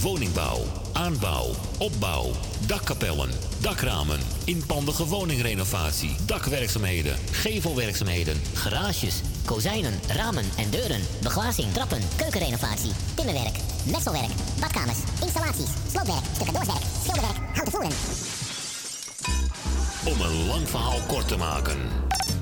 Woningbouw, aanbouw, opbouw, dakkapellen, dakramen, inpandige woningrenovatie, dakwerkzaamheden, gevelwerkzaamheden, garages, kozijnen, ramen en deuren, beglazing, trappen, keukenrenovatie, timmerwerk, messelwerk, badkamers, installaties, sloopwerk, stucadoorswerk, schilderwerk, houten voeren. Om een lang verhaal kort te maken.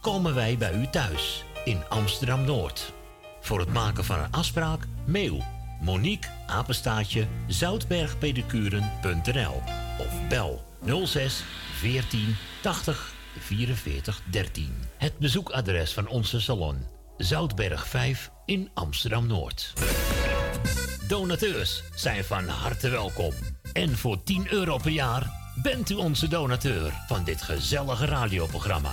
komen wij bij u thuis in Amsterdam Noord. Voor het maken van een afspraak, mail Monique Apenstaatje zoutbergpedicuren.nl of bel 06 14 80 44 13. Het bezoekadres van onze salon Zoutberg 5 in Amsterdam Noord. Donateurs zijn van harte welkom. En voor 10 euro per jaar bent u onze donateur van dit gezellige radioprogramma.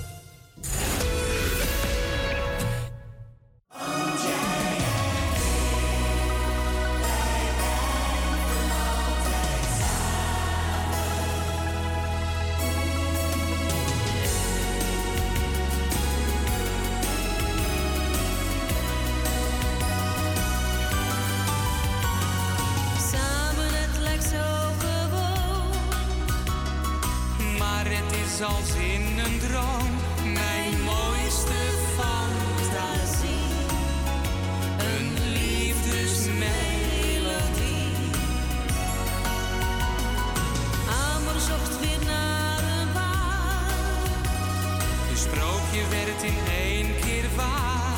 Sprookje werd in één keer waar.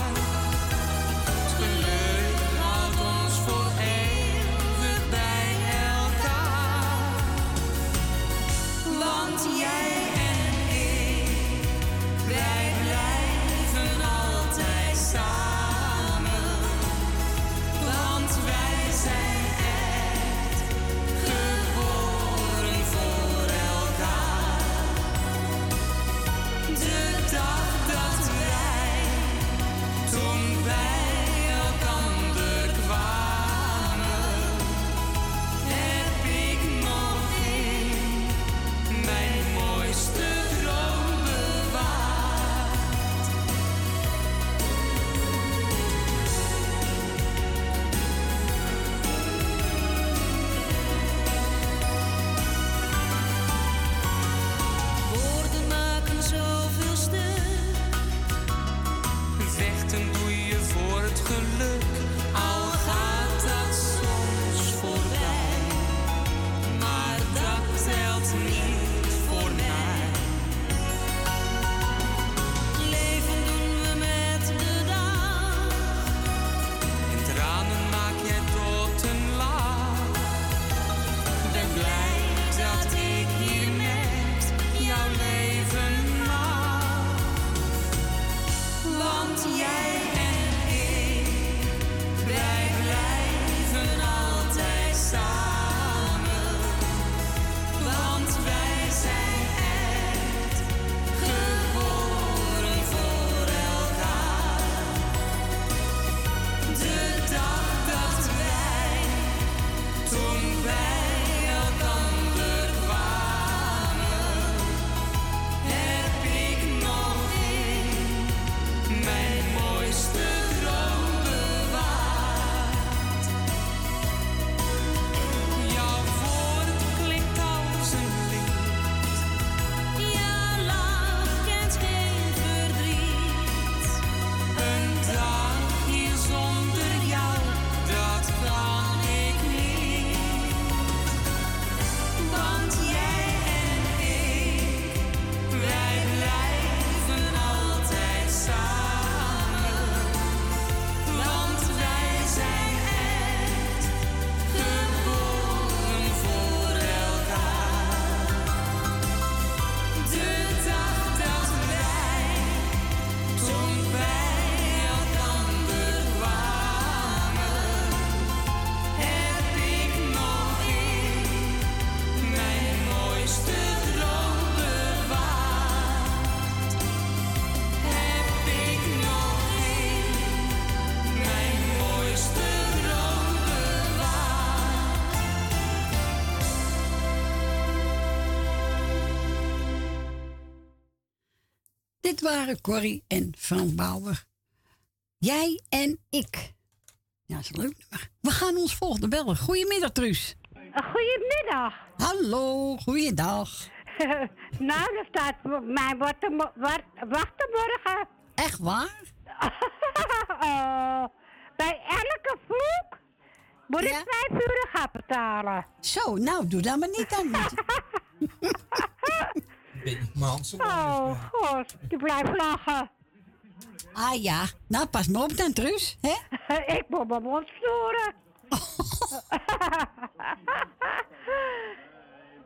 Waren Corrie en Frans Bauer. Jij en ik. Ja, dat is een leuk nummer. We gaan ons volgende bellen. Goedemiddag, Truus. Goedemiddag. Hallo, goeiedag. nou, er staat voor mij wachten, mo- wa- wachten morgen. Echt waar? oh, bij elke vloek moet ik vijf uur gaan betalen. Zo, nou, doe dat maar niet dan. Oh, god, je blijft lachen. ah ja, nou pas maar op dan, Truus. Hè? ik moet mijn mond.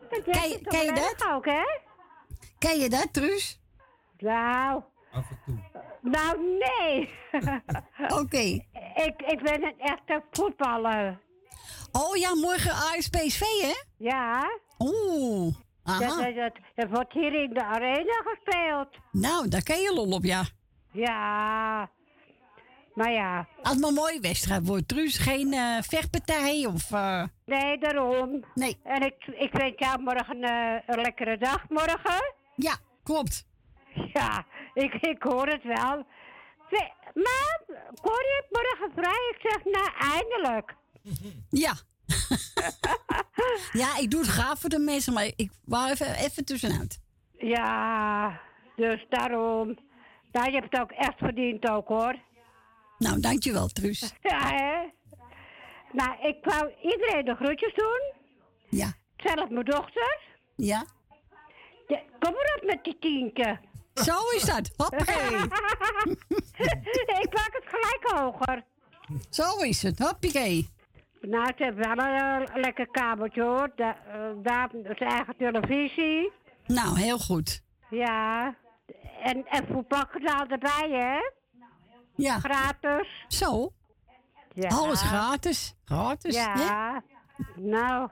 Dat jij Ken je- ken dat? ook, hè? Ken je dat, Truus? Nou. Nou, nee. Oké. ik, ik ben een echte voetballer. Oh ja, morgen AS PSV, hè? Ja. Oeh. Aha. dat, dat, dat wordt hier in de arena gespeeld. Nou, daar ken je lol op, ja. Ja. Maar ja. Als het maar een mooie wedstrijd wordt, Truus. Geen eh, vechtpartij of... eh, Nee, daarom. Nee. En ik, ik wens jou morgen eh, een lekkere dag morgen. Ja, klopt. Ja, ik, ik hoor het wel. Maar, hoor je morgen vrij? Ik zeg, nou, eindelijk. Ja. ja, ik doe het graag voor de mensen, maar ik wou even, even tussenuit. Ja, dus daarom. Nou, je hebt het ook echt verdiend ook, hoor. Nou, dankjewel, Truus. Ja, hè? Nou, ik wou iedereen de groetjes doen. Ja. Zelf mijn dochter. Ja. Ja, kom maar op met die tientje. Zo is dat. Hoppakee. ik maak het gelijk hoger. Zo is het. Hoppakee. Nou, ze hebben wel een, eh, lekker kabeltje hoor. Da, eh, daar zijn eigen televisie. Nou, heel goed. Ja. En, en voetbalkanaal erbij, hè? Ja. Gratis. Zo. Ja. Alles gratis. Gratis. Ja. hè? Nou.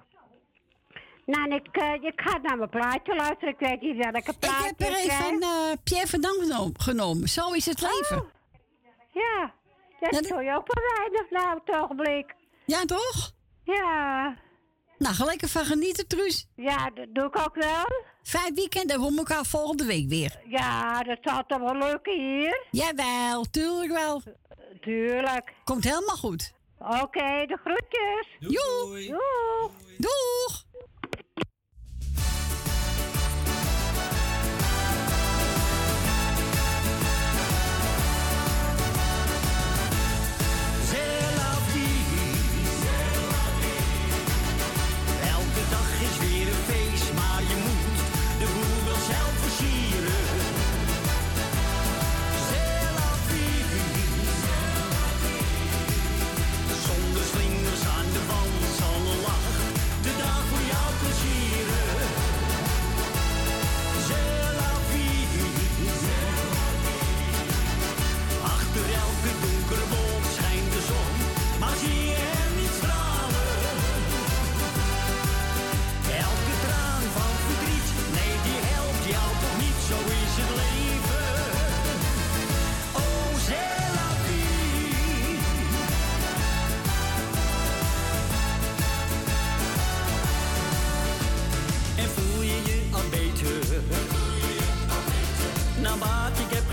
Nou, ik, eh, ik ga naar mijn plaatje luisteren. Ik weet niet welke Ik plaatje heb er ik even een Pierre van Dam geno- genomen. Zo is het leven. Oh. Ja. Dat Ja, dat- doe je ook wel weinig nou op het ogenblik. Ja, toch? Ja. Nou, ga lekker van genieten, Truus. Ja, dat doe ik ook wel. Fijn weekend en we horen elkaar volgende week weer. Ja, dat zal toch wel lukken hier? Jawel, tuurlijk wel. Tuurlijk. Komt helemaal goed. Oké, de groetjes. Doei. Doeg. Doeg.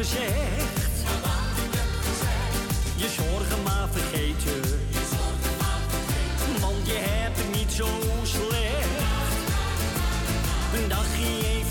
Wat ik heb gezegd. Je zorgen maar vergeten. Want je hebt het niet zo slecht. Een dagje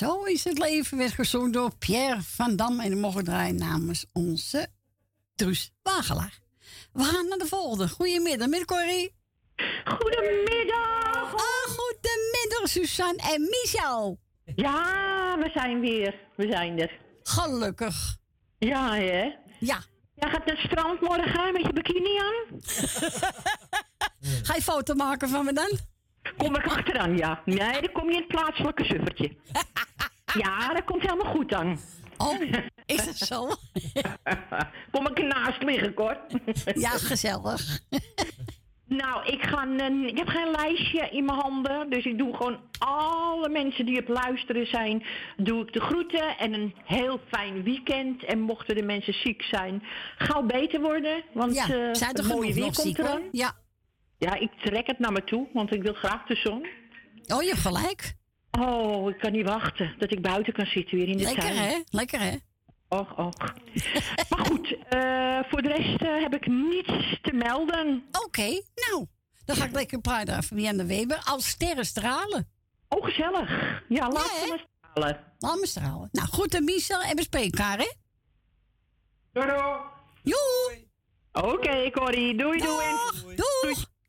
Zo is het leven werd gezongen door Pierre van Dam. En die mogen draaien namens onze Truus Wagelaar. We gaan naar de volgende. Goedemiddag, met Corrie. Goedemiddag. Ah, goedemiddag, Suzanne en Michel. Ja, we zijn weer. We zijn er. Gelukkig. Ja, hè? Ja. Jij gaat naar het strand morgen met je bikini aan? Ga je foto maken van me dan? Kom ik achteraan, ja. Nee, dan kom je in het plaatselijke suffertje. ja, dat komt helemaal goed dan. Oh, is dat zo? kom ik ernaast liggen, Cor. ja, gezellig. Nou, ik, ga een, ik heb geen lijstje in mijn handen. Dus ik doe gewoon alle mensen die op luisteren zijn, doe ik de groeten en een heel fijn weekend. En mochten de mensen ziek zijn, gauw beter worden. Want Ja, eh, zijn het mooie weer komt ziek, hoor. eraan. Ja. Ja, ik trek het naar me toe, want ik wil graag de zon. Oh, je hebt gelijk. Oh, ik kan niet wachten dat ik buiten kan zitten weer in de Lekker, tuin. hè? Lekker, hè? Och, och. maar goed, eh, voor de rest eh, heb ik niets te melden. Oké, nou. Dan ga ik lekker praten van de Weber als sterren stralen. Oh, gezellig. Ja, laat hè? me stralen. Laat me stralen. Nou, goed, en Michel en we spreken elkaar, hè? Doei. Joe. Oké, Corrie. Doei, doei. Doeg.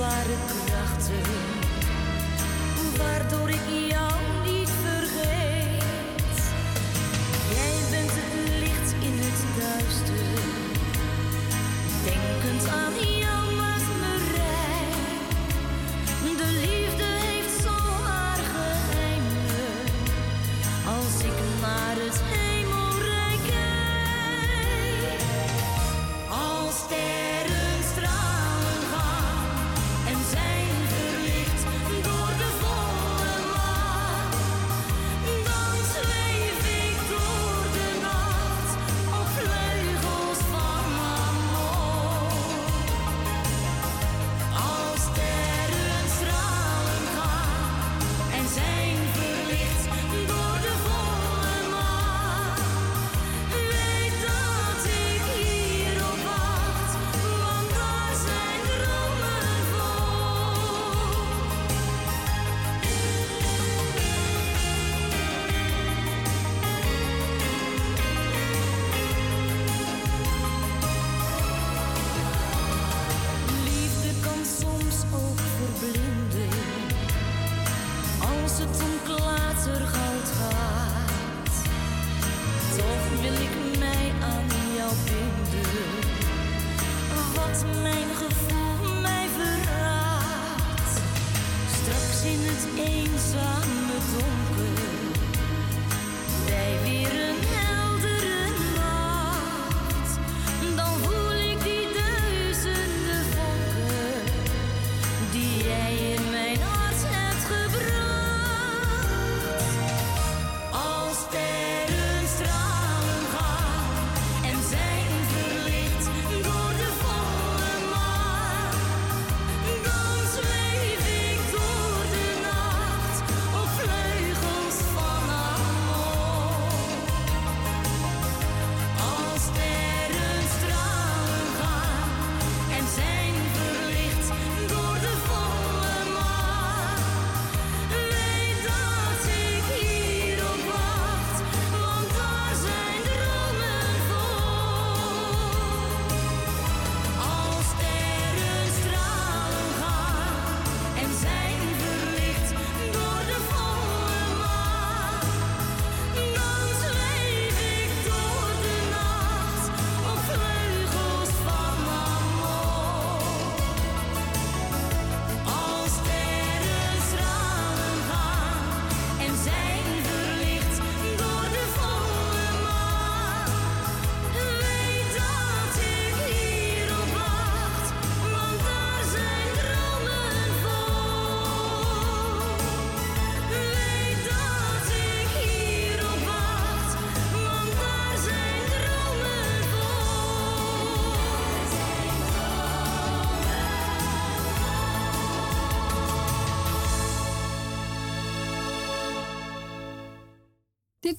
onzichtbare krachten waardoor ik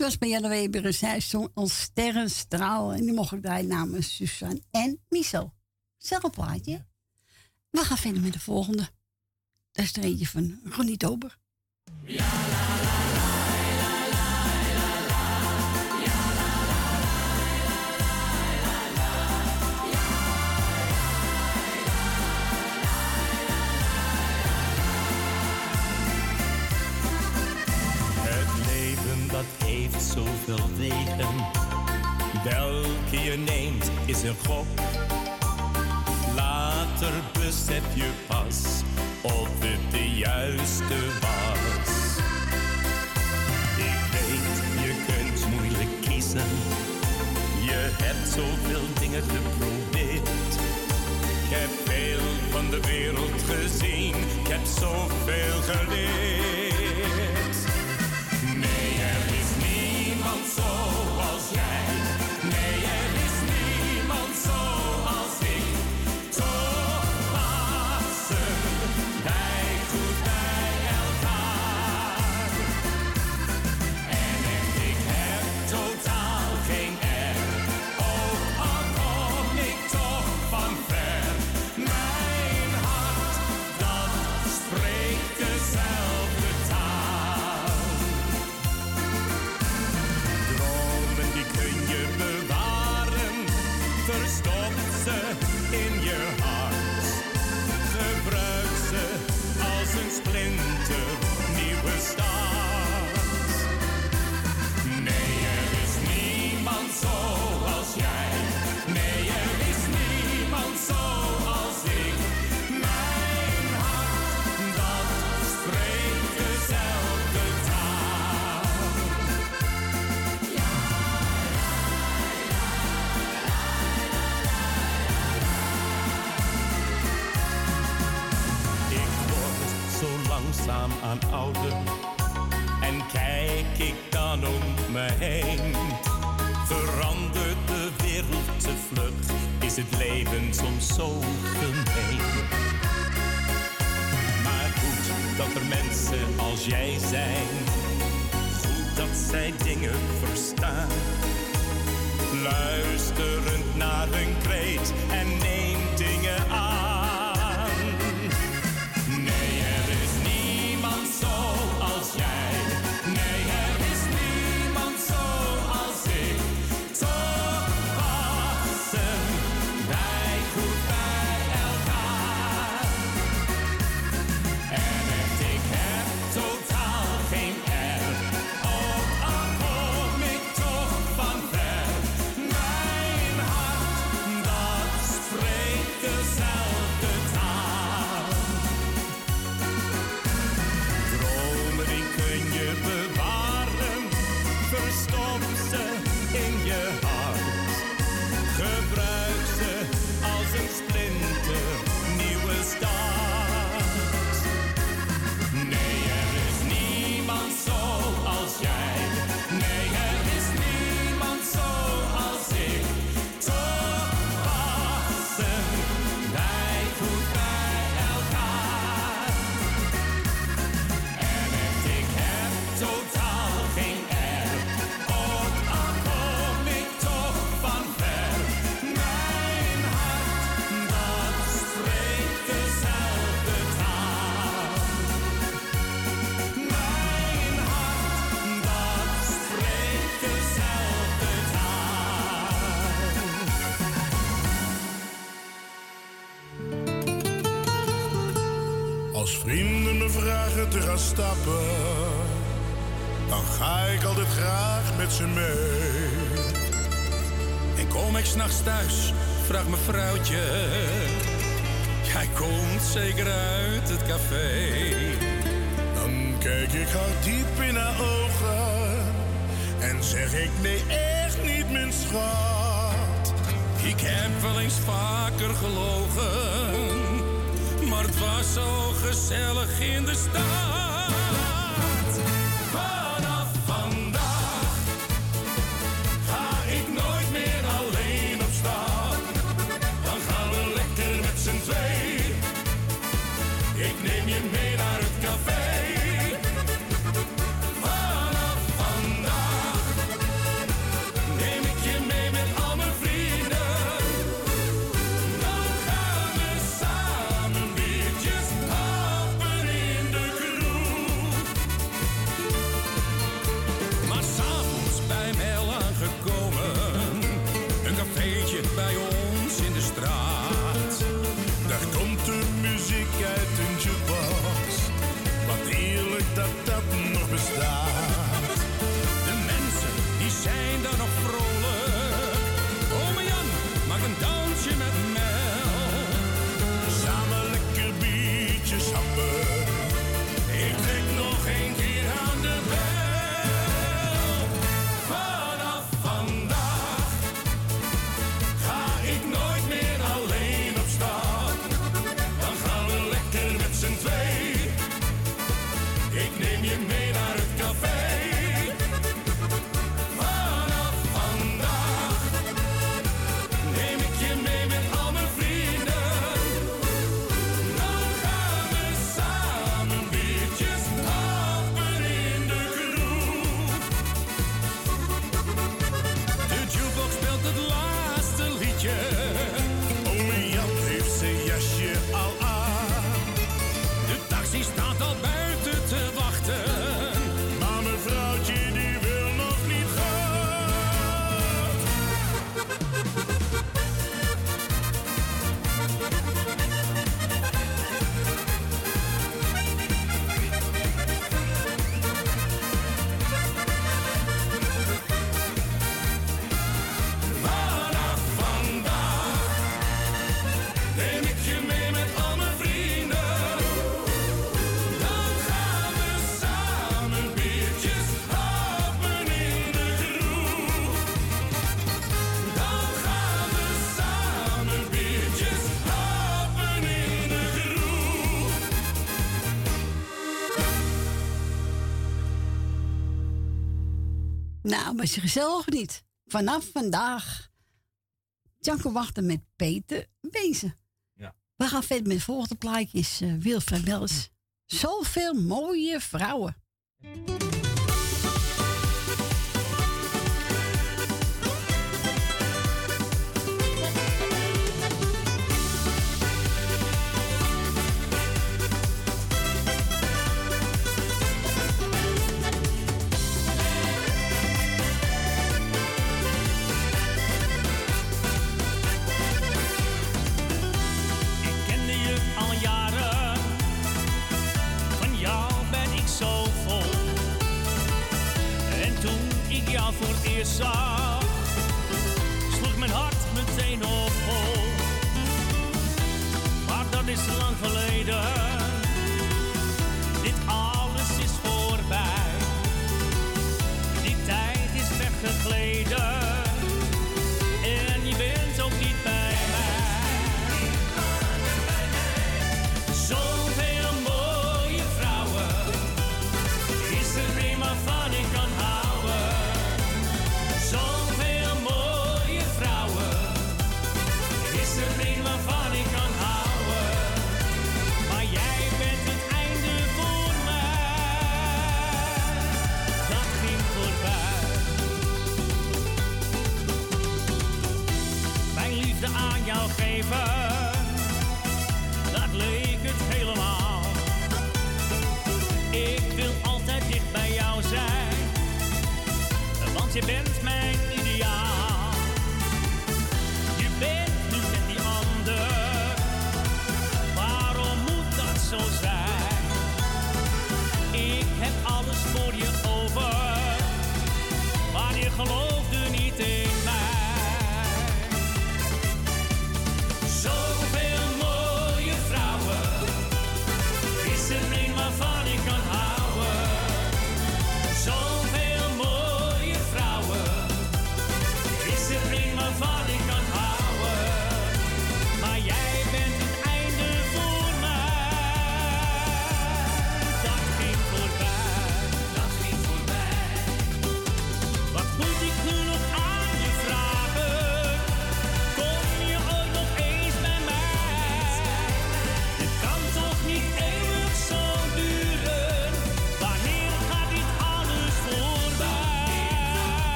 was bij Jelle Weber en zij zong als sterrenstraal. En die mocht ik draaien namens Suzanne en Michel. Zelf plaatje. We gaan verder met de volgende. Dat is er eentje van Ronnie Tober. Het zoveel wegen. Welke je neemt is een gok. Later besef je pas of het de juiste was. Ik weet, je kunt moeilijk kiezen. Je hebt zoveel dingen geprobeerd. Ik heb veel van de wereld gezien. Ik heb zoveel geleerd. Zoals jij. Verstop ze stappen, dan ga ik altijd graag met ze mee. En kom ik s'nachts thuis, vraagt mijn vrouwtje. Jij komt zeker uit het café. Dan kijk ik haar diep in haar ogen en zeg ik nee, echt niet, mijn schat. Ik heb wel eens vaker gelogen, maar het was zo gezellig in de stad. maar bij zichzelf niet. Vanaf vandaag. Janko wachten met Peter Wezen. Ja. We gaan verder met het volgende plaatje. Is uh, Wilfred Wels. Zoveel mooie vrouwen.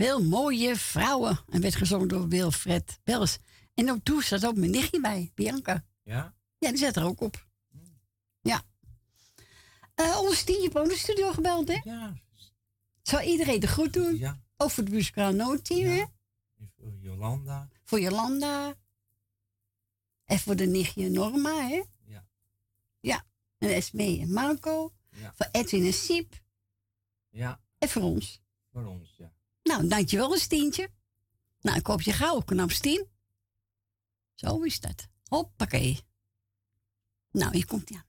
Veel mooie vrouwen. En werd gezongen door Wilfred Bels. En ook toen zat ook mijn nichtje bij, Bianca. Ja? Ja, die zat er ook op. Ja. Uh, onze Tientje de studio gebeld, hè? Ja. Zou iedereen de groet doen? Ja. Ook voor het muzikaal noodteam, hè? Voor Jolanda. Voor Jolanda. En voor de nichtje Norma, hè? Ja. Ja. En Esme en Marco. Ja. Voor Edwin en Siep. Ja. En voor ons. Voor ons, ja. Nou, dankjewel, Stientje. Nou, ik hoop je gauw knap Stien. Zo is dat. Hoppakee. Nou, hier komt hij aan.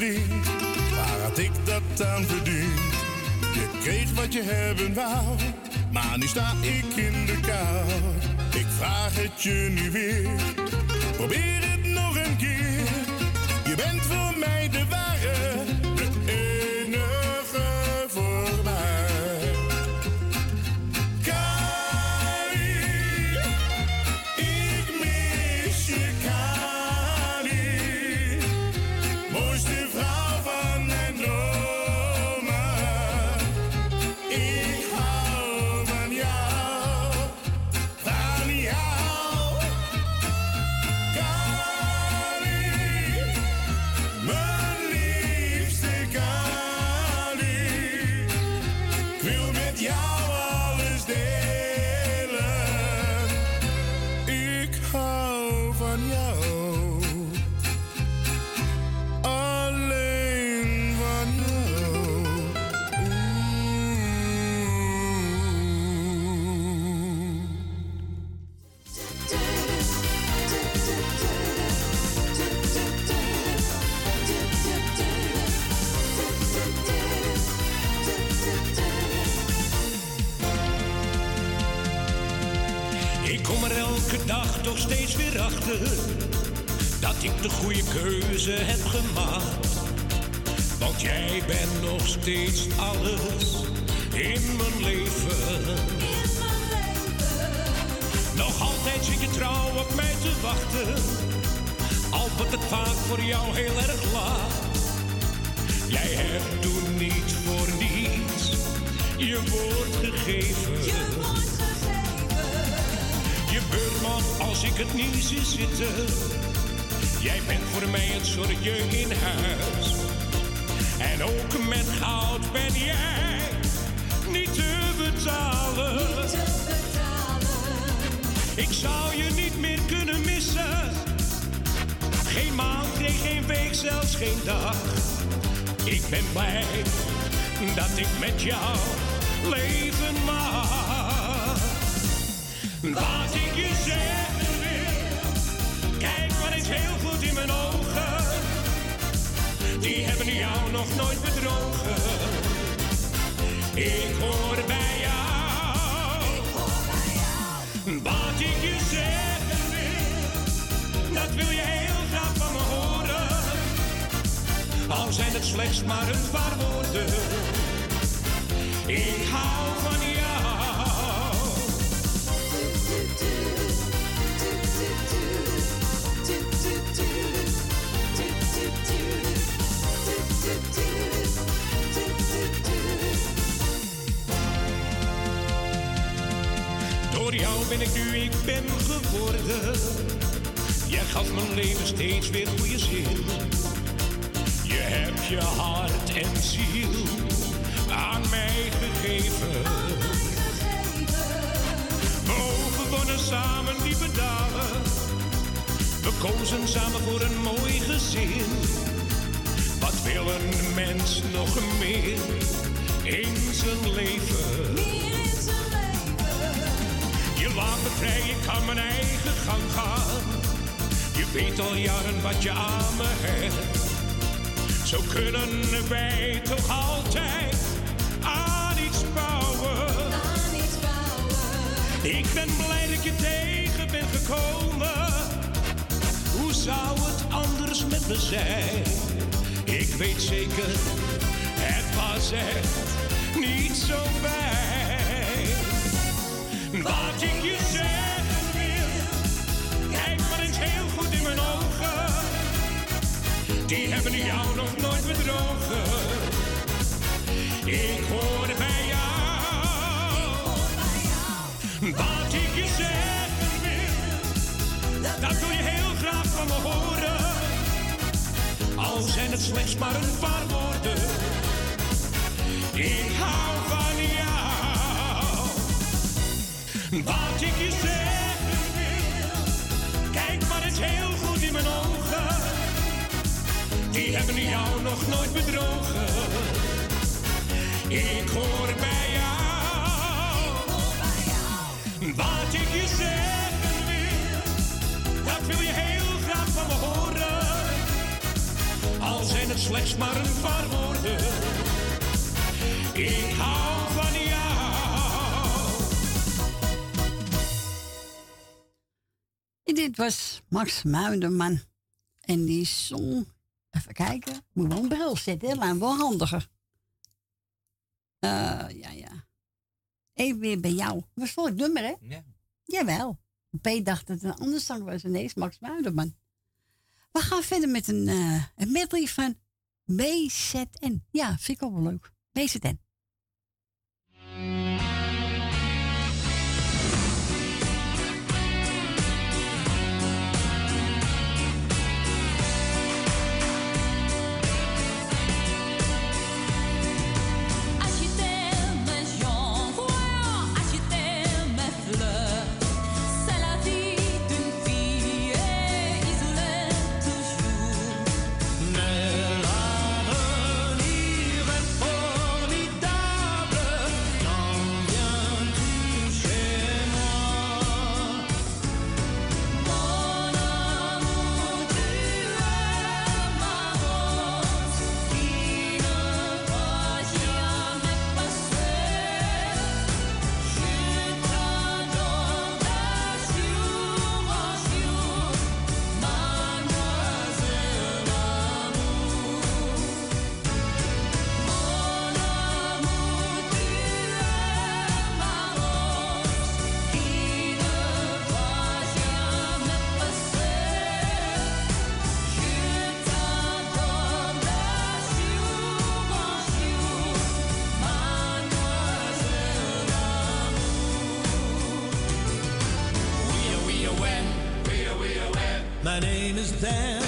waar had ik dat aan verdiend? Je kreeg wat je hebben wou, maar nu sta ik in de kou. Ik vraag het je nu weer, probeer keuze heb gemaakt. Want jij bent nog steeds alles in mijn leven. Nog altijd zit je trouw op mij te wachten. Al wordt het vaak voor jou heel erg laat. Jij hebt toen niet voor niets je woord gegeven. Je beurt als ik het niet zie zitten. Jij bent voor mij een zorgje in huis. En ook met goud ben jij niet te betalen. Ik zou je niet meer kunnen missen. Geen maand, geen week, zelfs geen dag. Ik ben blij dat ik met jou leven mag. Wat ik je zeggen mijn ogen. Die hebben jou nog nooit bedrogen. Ik hoor bij jou. Wat ik je zeggen wil, dat wil je heel graag van me horen. Al zijn het slechts maar een paar woorden. Ik hou van jou. Ben ik nu ik ben geworden. Jij gaf mijn leven steeds weer goede zin. Je hebt je hart en ziel aan mij gegeven. We overwonnen samen diepe dalen. We kozen samen voor een mooi gezin. Wat wil een mens nog meer in zijn leven? Je laat me vrij, ik kan mijn eigen gang gaan. Je weet al jaren wat je aan me hebt. Zo kunnen wij toch altijd aan iets bouwen. Ik ben blij dat je tegen bent gekomen. Hoe zou het anders met me zijn? Ik weet zeker, het was echt niet zo fijn. Wat ik je zeggen wil, kijk maar eens heel goed in mijn ogen. Die hebben jou nog nooit bedrogen. Ik hoor bij jou. Wat ik je zeggen wil, dat wil je heel graag van me horen. Al zijn het slechts maar een paar woorden. Ik hou van jou. Wat ik je zeggen wil, kijk maar eens heel goed in mijn ogen. Die hebben jou nog nooit bedrogen. Ik hoor bij jou. Wat ik je zeggen wil, dat wil je heel graag van me horen. Al zijn het slechts maar een paar woorden. Ik hou dit was Max Muiderman. En die zong... Even kijken. Moet wel een bril zetten, hè? Lijkt wel handiger. Eh, ja, ja. Even weer bij jou. Was voor het nummer, hè? Ja. Jawel. P dacht dat het een ander zang was. Nee, is Max Muiderman. We gaan verder met een, eh een medley van BZN. Ja, vind ik ook wel leuk. BZN. Name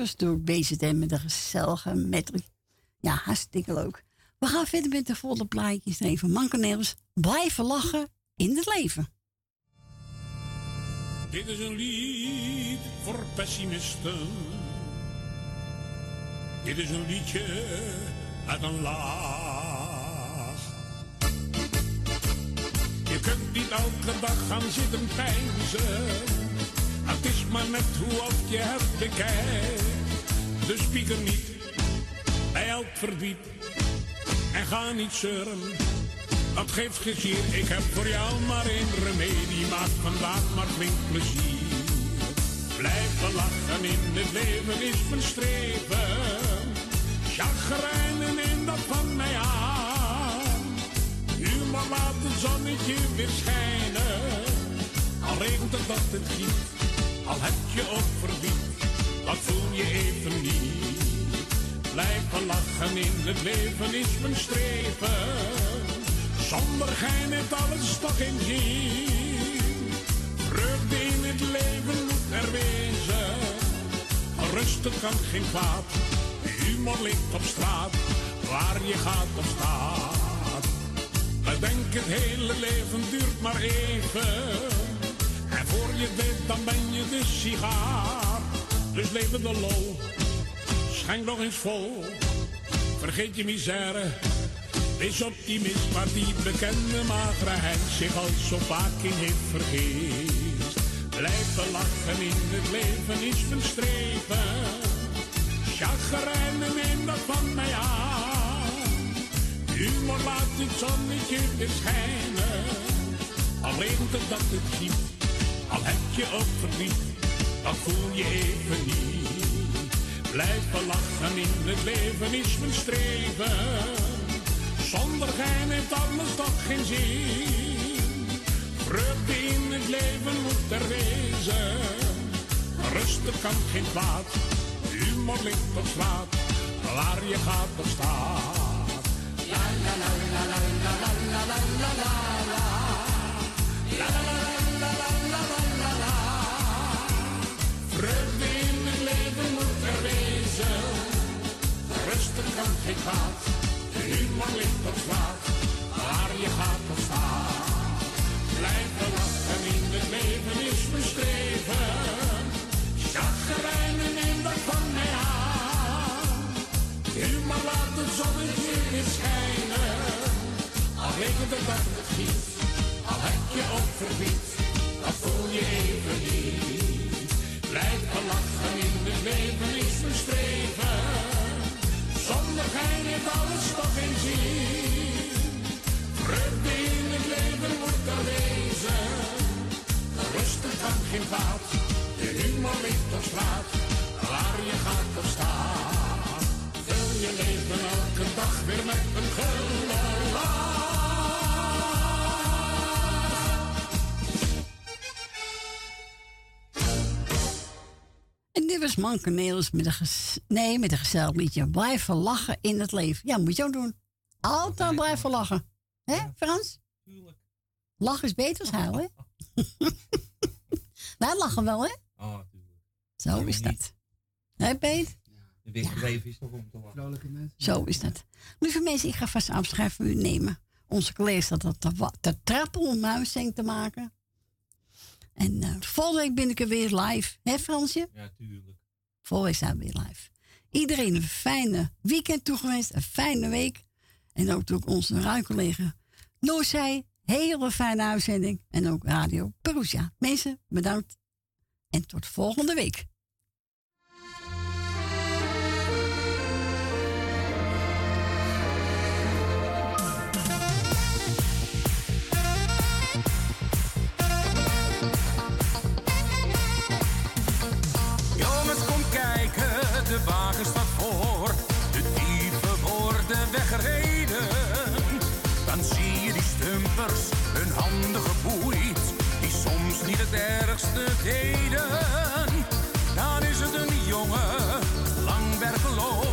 was door BZM met een gezellige met Ja, hartstikke leuk. We gaan verder met de volle plaatjes. Even mankeneels. Blijven lachen in het leven. Dit is een lied voor pessimisten. Dit is een liedje uit een laag. Je kunt niet elke dag gaan zitten pijnzen maar net hoe je hebt bekijkt. de spieker niet, bij elk verdiep. En ga niet zeuren, dat geeft gezier. Ik heb voor jou maar één remedie, maak vandaag maar flink plezier. Blijven lachen in het leven is verstreven. Chagrijnen in dat van mij aan. Nu maar laat het zonnetje weer schijnen. Al regent het dat het niet al heb je ook verdiend, dat voel je even niet. Blijven lachen in het leven is mijn streven, zonder gij heeft alles toch in zin. Vreugde in het leven moet er wezen, rusten kan geen kwaad, humor ligt op straat, waar je gaat op staat. Bedenk het hele leven duurt maar even voor je weet, dan ben je de sigaar. Dus leven de lol, schenk nog eens vol. Vergeet je misère, wees optimist. Maar die bekende magere zich al zo vaak in heeft vergist. Blijven lachen in het leven is mijn streven. Chagrijnen neem dat van mij aan. Humor laat het zonnetje weer schijnen. Alleen dat het ziet, al heb je ook verdriet, dat voel je even niet. Blijf belachen in het leven is mijn streven. Zonder gein heeft alles toch geen zin. Vreugde in het leven moet er wezen. Rustig kan geen kwaad, humor ligt op slaat, waar je gaat op staat. la la la la la kan geen kwaad. Humor ligt op. Waar je gaat of staat. Blijven lachen in het leven is streven. Chagrijnen neem dat van mij aan. Humor laat het zonnetje weer schijnen. Al regent het dat het. Al heb je ook verdriet. Dat voel je even niet. Blijven lachen in het leven is streven. Zonder gein alles toch geen zin. Vreugde in het leven moet er wezen. Rusten kan geen kwaad. De humor ligt op straat. Waar je gaat of staat. Vul je leven elke dag weer met een gulden Manke Neels met een, ges- nee, met een gezellig liedje. Blijven lachen in het leven. Ja, moet je ook doen. Altijd blijven lachen. Hè, Frans? Lachen is beter als huilen, hè? Wij lachen wel, hè? Oh, Zo is dat. Hè, Peet? De leven is toch om te lachen. Vrolijke mensen. Zo is dat. Lieve mensen, ik ga vast afscheid van u nemen. Onze collega staat dat te, te trappen om huiszeng te maken. En eh, volgende week ben ik er weer live. Hè, Fransje? Ja, tuurlijk. Week zijn we weer live. Iedereen een fijne weekend toegewenst. Een fijne week. En ook natuurlijk onze ruimcollega Noorzij. Hele fijne uitzending. En ook Radio Perusia. Mensen, bedankt. En tot volgende week. De wagen staat voor. De dieven worden weggereden. Dan zie je die stumpers, hun handen geboeid. Die soms niet het ergste deden. Dan is het een jongen, lang werkeloos.